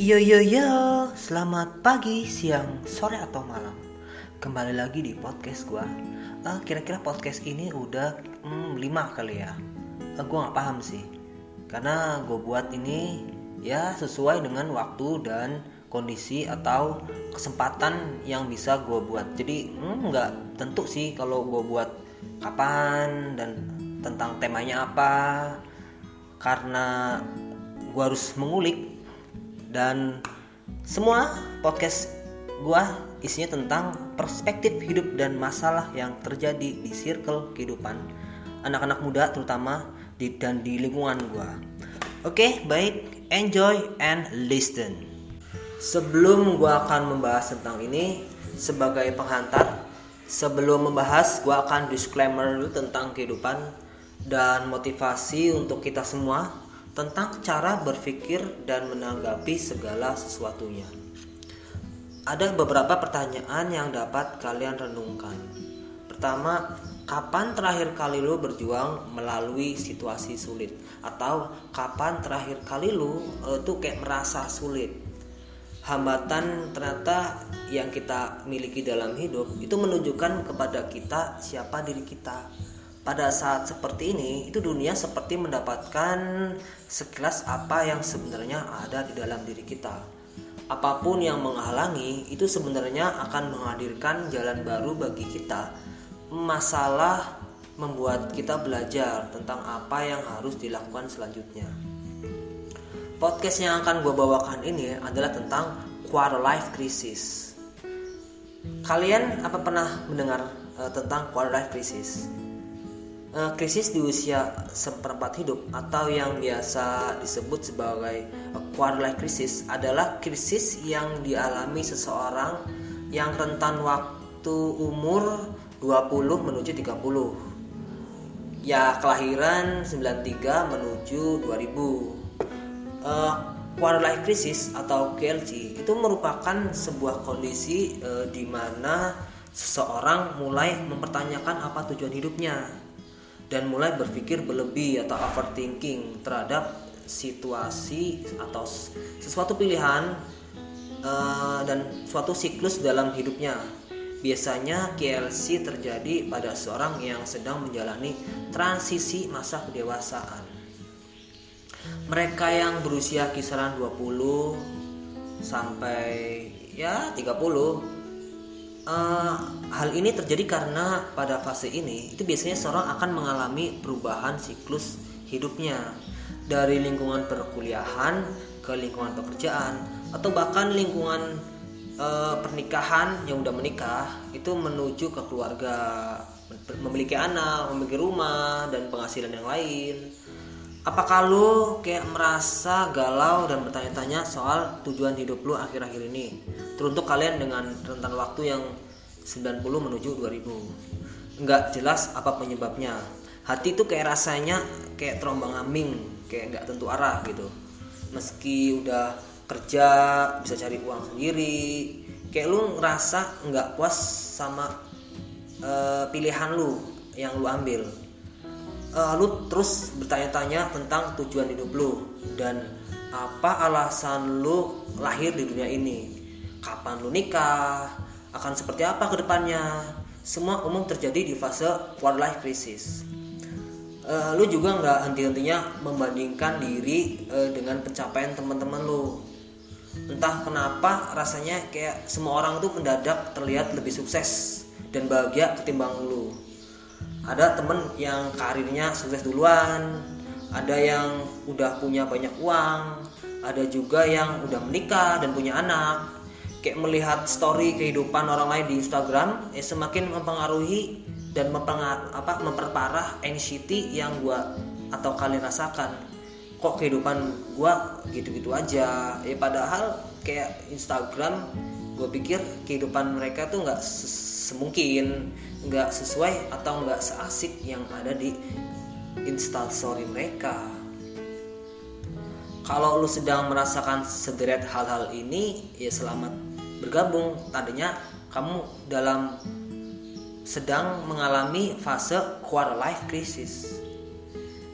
Yo yo yo, selamat pagi, siang, sore atau malam. Kembali lagi di podcast gua. Uh, kira-kira podcast ini udah hmm, lima kali ya. Uh, gua nggak paham sih, karena gue buat ini ya sesuai dengan waktu dan kondisi atau kesempatan yang bisa gue buat. Jadi hmm, nggak hmm, tentu sih kalau gue buat kapan dan tentang temanya apa, karena gue harus mengulik dan semua podcast gua isinya tentang perspektif hidup dan masalah yang terjadi di circle kehidupan anak-anak muda terutama di dan di lingkungan gua. Oke, baik, enjoy and listen. Sebelum gua akan membahas tentang ini sebagai penghantar, sebelum membahas gua akan disclaimer dulu tentang kehidupan dan motivasi untuk kita semua tentang cara berpikir dan menanggapi segala sesuatunya. Ada beberapa pertanyaan yang dapat kalian renungkan. Pertama, kapan terakhir kali lu berjuang melalui situasi sulit? Atau kapan terakhir kali lu uh, tuh kayak merasa sulit? Hambatan ternyata yang kita miliki dalam hidup itu menunjukkan kepada kita siapa diri kita pada saat seperti ini itu dunia seperti mendapatkan sekilas apa yang sebenarnya ada di dalam diri kita. Apa pun yang menghalangi itu sebenarnya akan menghadirkan jalan baru bagi kita. Masalah membuat kita belajar tentang apa yang harus dilakukan selanjutnya. Podcast yang akan gue bawakan ini adalah tentang quarter life crisis. Kalian apa pernah mendengar uh, tentang quarter life crisis? Uh, krisis di usia seperempat hidup atau yang biasa disebut sebagai quarter life crisis adalah krisis yang dialami seseorang yang rentan waktu umur 20 menuju 30 ya kelahiran 93 menuju 2000 uh, quarter life crisis atau KLC itu merupakan sebuah kondisi uh, di mana seseorang mulai mempertanyakan apa tujuan hidupnya dan mulai berpikir berlebih atau overthinking terhadap situasi atau sesuatu pilihan uh, dan suatu siklus dalam hidupnya. Biasanya KLC terjadi pada seorang yang sedang menjalani transisi masa kedewasaan. Mereka yang berusia kisaran 20 sampai ya 30 Uh, hal ini terjadi karena pada fase ini itu biasanya seorang akan mengalami perubahan siklus hidupnya dari lingkungan perkuliahan ke lingkungan pekerjaan atau bahkan lingkungan uh, pernikahan yang udah menikah itu menuju ke keluarga memiliki anak, memiliki rumah dan penghasilan yang lain. Apakah lu kayak merasa galau dan bertanya-tanya soal tujuan hidup lu akhir-akhir ini? Teruntuk kalian dengan rentan waktu yang 90 menuju 2000. Enggak jelas apa penyebabnya. Hati itu kayak rasanya kayak terombang ambing, kayak nggak tentu arah gitu. Meski udah kerja, bisa cari uang sendiri, kayak lu ngerasa nggak puas sama uh, pilihan lu yang lu ambil uh, lu terus bertanya-tanya tentang tujuan hidup lu dan apa alasan lu lahir di dunia ini. Kapan lu nikah akan seperti apa ke depannya semua umum terjadi di fase quarter life crisis. Uh, lu juga nggak henti-hentinya membandingkan diri uh, dengan pencapaian teman-teman lu. Entah kenapa rasanya kayak semua orang tuh mendadak terlihat lebih sukses dan bahagia ketimbang lu ada temen yang karirnya sukses duluan ada yang udah punya banyak uang ada juga yang udah menikah dan punya anak. Kayak melihat story kehidupan orang lain di Instagram eh, semakin mempengaruhi dan mempengar apa memperparah anxiety yang gua atau kalian rasakan. Kok kehidupan gua gitu-gitu aja? Ya padahal kayak Instagram gue pikir kehidupan mereka tuh nggak semungkin nggak sesuai atau nggak seasik yang ada di instastory mereka. Kalau lu sedang merasakan sederet hal-hal ini ya selamat bergabung. Tadinya kamu dalam sedang mengalami fase quarter life crisis.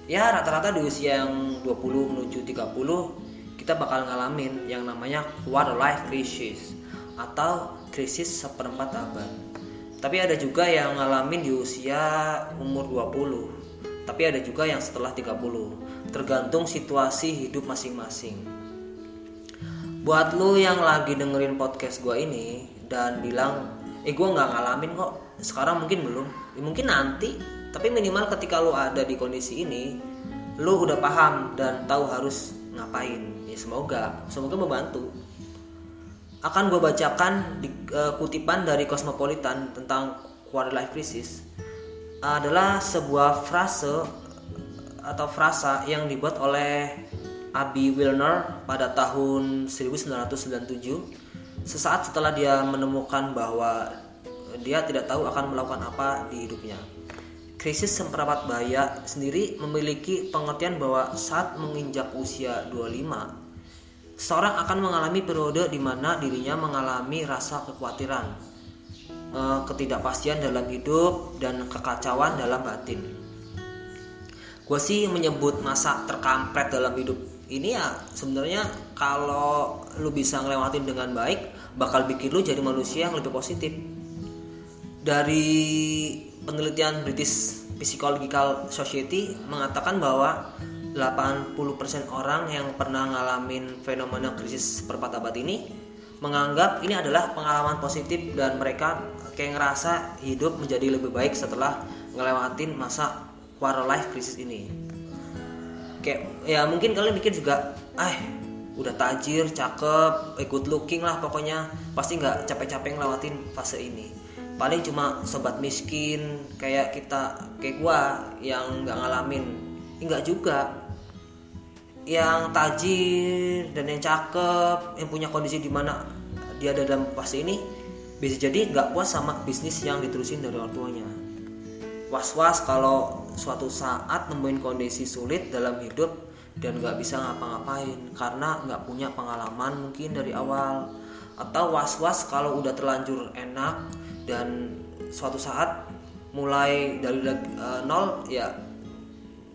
Ya rata-rata di usia yang 20 menuju 30 kita bakal ngalamin yang namanya quarter life crisis atau krisis seperempat abad. Tapi ada juga yang ngalamin di usia umur 20. Tapi ada juga yang setelah 30. Tergantung situasi hidup masing-masing. Buat lu yang lagi dengerin podcast gue ini dan bilang, eh gue nggak ngalamin kok. Sekarang mungkin belum, ya, mungkin nanti. Tapi minimal ketika lu ada di kondisi ini, lu udah paham dan tahu harus ngapain ya semoga semoga membantu akan gue bacakan di, uh, kutipan dari Cosmopolitan tentang quarter life crisis adalah sebuah frase atau frasa yang dibuat oleh Abby Wilner pada tahun 1997 sesaat setelah dia menemukan bahwa dia tidak tahu akan melakukan apa di hidupnya. Krisis seperempat bahaya sendiri memiliki pengertian bahwa saat menginjak usia 25, seorang akan mengalami periode di mana dirinya mengalami rasa kekhawatiran, eh, ketidakpastian dalam hidup, dan kekacauan dalam batin. Gue sih menyebut masa terkampret dalam hidup ini ya sebenarnya kalau lu bisa ngelewatin dengan baik bakal bikin lu jadi manusia yang lebih positif dari penelitian British Psychological Society mengatakan bahwa 80% orang yang pernah ngalamin fenomena krisis seperempat abad ini menganggap ini adalah pengalaman positif dan mereka kayak ngerasa hidup menjadi lebih baik setelah ngelewatin masa quarter life krisis ini. Kayak ya mungkin kalian mikir juga, ah udah tajir, cakep, eh, good looking lah pokoknya pasti nggak capek-capek ngelewatin fase ini. Paling cuma sobat miskin kayak kita kayak gua yang nggak ngalamin. Enggak juga yang tajir dan yang cakep yang punya kondisi di mana dia ada dalam fase ini bisa jadi nggak puas sama bisnis yang diterusin dari orang tuanya. Was-was kalau suatu saat nemuin kondisi sulit dalam hidup dan nggak bisa ngapa-ngapain karena nggak punya pengalaman mungkin dari awal. Atau was-was kalau udah terlanjur enak dan suatu saat mulai dari uh, nol ya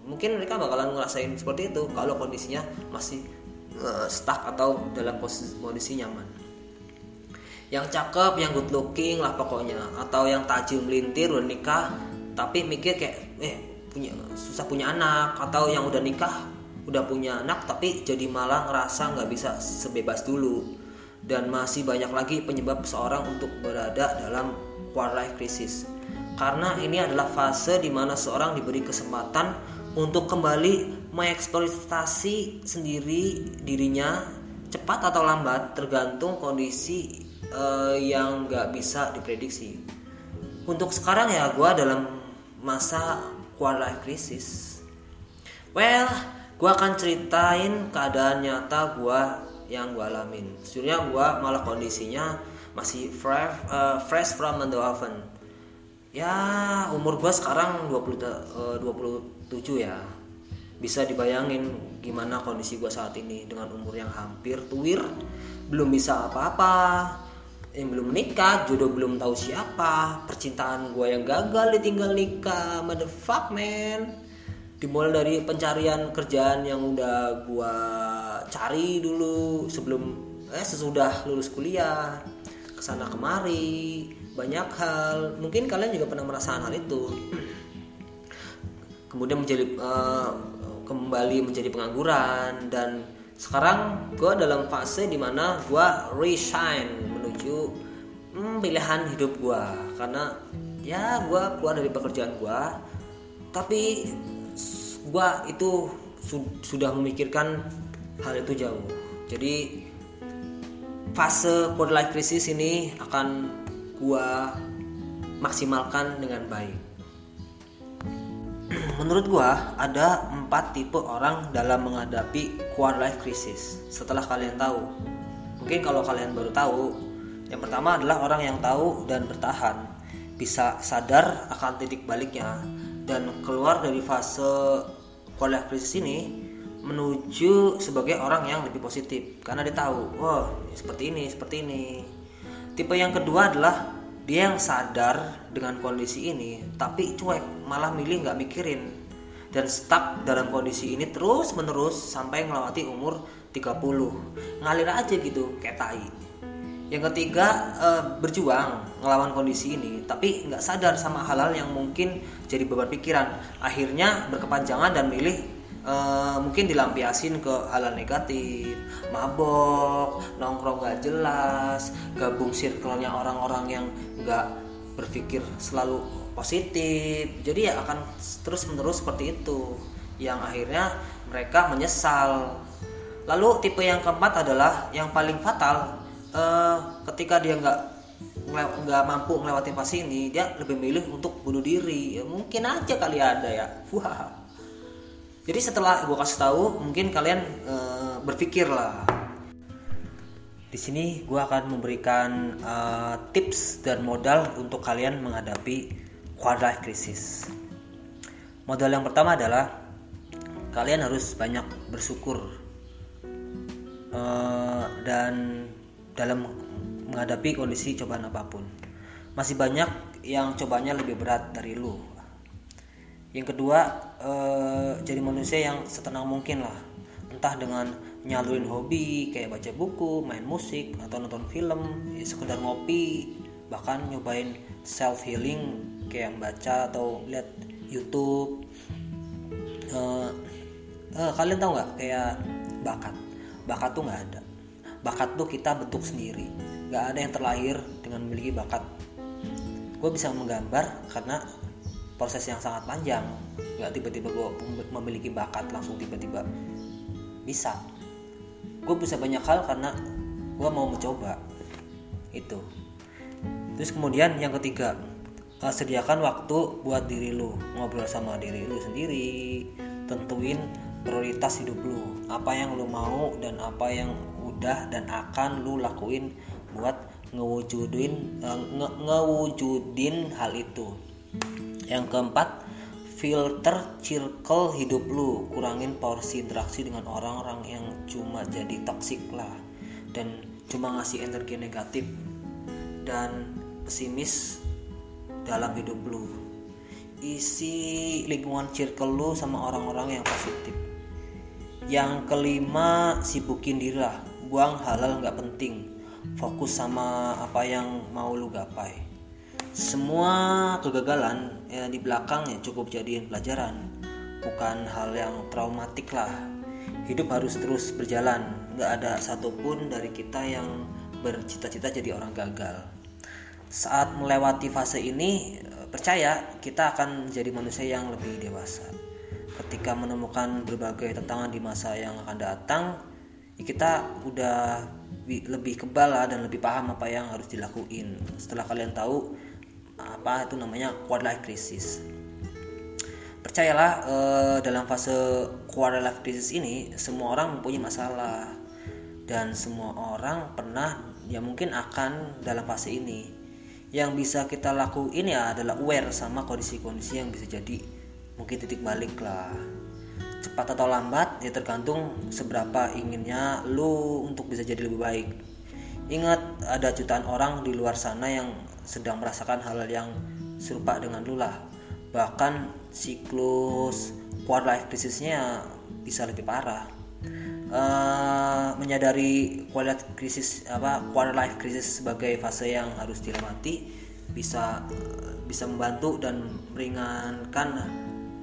mungkin mereka bakalan ngerasain seperti itu kalau kondisinya masih uh, stuck atau dalam posisi, kondisi nyaman. Yang cakep yang good looking lah pokoknya. Atau yang tajam melintir udah nikah tapi mikir kayak eh punya susah punya anak. Atau yang udah nikah udah punya anak tapi jadi malah ngerasa nggak bisa sebebas dulu. Dan masih banyak lagi penyebab seorang untuk berada dalam quarter life crisis. Karena ini adalah fase di mana seorang diberi kesempatan untuk kembali mengeksploitasi sendiri dirinya cepat atau lambat tergantung kondisi uh, yang nggak bisa diprediksi. Untuk sekarang ya gue dalam masa quarter life crisis. Well, gue akan ceritain keadaan nyata gue yang gue alamin sejujurnya gue malah kondisinya masih fresh uh, fresh from the oven ya umur gue sekarang 20 uh, 27 ya. Bisa dibayangin gimana kondisi gue saat ini dengan umur yang hampir tuir belum bisa apa-apa yang belum nikah jodoh belum tahu siapa percintaan gue yang gagal ditinggal nikah motherfuck man. Dimulai dari pencarian kerjaan yang udah gua cari dulu sebelum eh sesudah lulus kuliah ke sana kemari banyak hal. Mungkin kalian juga pernah merasakan hal itu kemudian menjadi uh, kembali menjadi pengangguran. Dan sekarang gue dalam fase di mana gue resign menuju hmm, pilihan hidup gue karena ya gue keluar dari pekerjaan gue tapi gua itu su sudah memikirkan hal itu jauh. Jadi fase quarter life crisis ini akan gua maksimalkan dengan baik menurut gua ada empat tipe orang dalam menghadapi quarter life crisis setelah kalian tahu. Mungkin kalau kalian baru tahu yang pertama adalah orang yang tahu dan bertahan. Bisa sadar akan titik baliknya dan keluar dari fase kuliah krisis ini menuju sebagai orang yang lebih positif. Karena dia tahu, wah seperti ini, seperti ini. Tipe yang kedua adalah dia yang sadar dengan kondisi ini tapi cuek malah milih nggak mikirin. Dan stuck dalam kondisi ini terus menerus sampai melewati umur 30 ngalir aja gitu kayak tai. Yang ketiga uh, berjuang ngelawan kondisi ini tapi nggak sadar sama hal-hal yang mungkin jadi beban pikiran. Akhirnya berkepanjangan dan milih uh, mungkin dilampiasin ke hal-hal negatif. Mabok nongkrong gak jelas gabung circle-nya orang-orang yang nggak berpikir selalu positif. Jadi ya akan terus menerus seperti itu yang akhirnya mereka menyesal. Lalu tipe yang keempat adalah yang paling fatal uh, ketika dia nggak nggak mampu melewati fase ini dia lebih milih untuk bunuh diri. Ya mungkin aja kali ada ya. Wah. Jadi setelah gue kasih tahu mungkin kalian uh, berpikir lah di sini gue akan memberikan uh, tips dan modal untuk kalian menghadapi quarter life crisis modal yang pertama adalah kalian harus banyak bersyukur uh, dan dalam menghadapi kondisi cobaan apa pun. Masih banyak yang cobanya lebih berat dari lu. Yang kedua, eh, jadi manusia yang setenang mungkin lah. Entah dengan nyalurin hobi kayak baca buku, main musik, atau nonton film, ya sekedar ngopi, bahkan nyobain self healing kayak baca atau lihat YouTube. Eh, eh, kalian tahu nggak kayak bakat? Bakat tuh nggak ada bakat tuh kita bentuk sendiri nggak ada yang terlahir dengan memiliki bakat gue bisa menggambar karena proses yang sangat panjang nggak tiba-tiba gue memiliki bakat langsung tiba-tiba bisa. Gue bisa banyak hal karena gue mau mencoba. Itu. Terus kemudian yang ketiga sediakan waktu buat diri lu. Ngobrol sama diri lu sendiri. Tentuin prioritas hidup lu. Apa yang lu mau dan apa yang udah dan akan lu lakuin buat ngewujudin nge ngewujudin hal itu. Yang keempat filter circle hidup lu. Kurangin porsi interaksi dengan orang-orang yang cuma jadi toksik lah. Dan cuma ngasih energi negatif dan pesimis dalam hidup lu. Isi lingkungan circle lu sama orang-orang yang positif. Yang kelima sibukin diri lah. Buang halal nggak penting. Fokus sama apa yang mau lu gapai semua kegagalan ya, di belakang ya cukup jadiin pelajaran. Bukan hal yang traumatik lah. Hidup harus terus berjalan. Nggak ada satupun dari kita yang bercita-cita jadi orang gagal. Saat melewati fase ini percaya kita akan menjadi manusia yang lebih dewasa. Ketika menemukan berbagai tantangan di masa yang akan datang ya kita udah lebih kebal lah dan lebih paham apa yang harus dilakuin. Setelah kalian tahu apa itu namanya quarter life crisis. Percayalah eh, dalam fase quarter life crisis ini semua orang mempunyai masalah. Dan semua orang pernah ya mungkin akan dalam fase ini. Yang bisa kita lakuin ya adalah aware sama kondisi-kondisi yang bisa jadi. Mungkin titik balik lah. Cepat atau lambat ya tergantung seberapa inginnya lu untuk bisa jadi lebih baik. Ingat ada jutaan orang di luar sana yang sedang merasakan hal yang serupa dengan lu lah bahkan siklus quarter life crisisnya bisa lebih parah. Uh, menyadari quarter krisis apa quarter life crisis sebagai fase yang harus dilewati bisa bisa membantu dan meringankan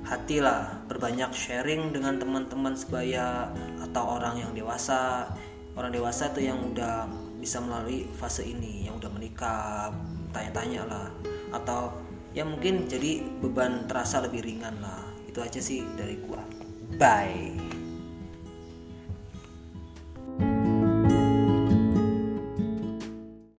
hatilah berbanyak sharing dengan teman-teman sebaya atau orang yang dewasa. Orang dewasa itu yang udah bisa melalui fase ini yang udah menikah tanya-tanya lah. Atau ya mungkin jadi beban terasa lebih ringan lah. Itu aja sih dari gua. Bye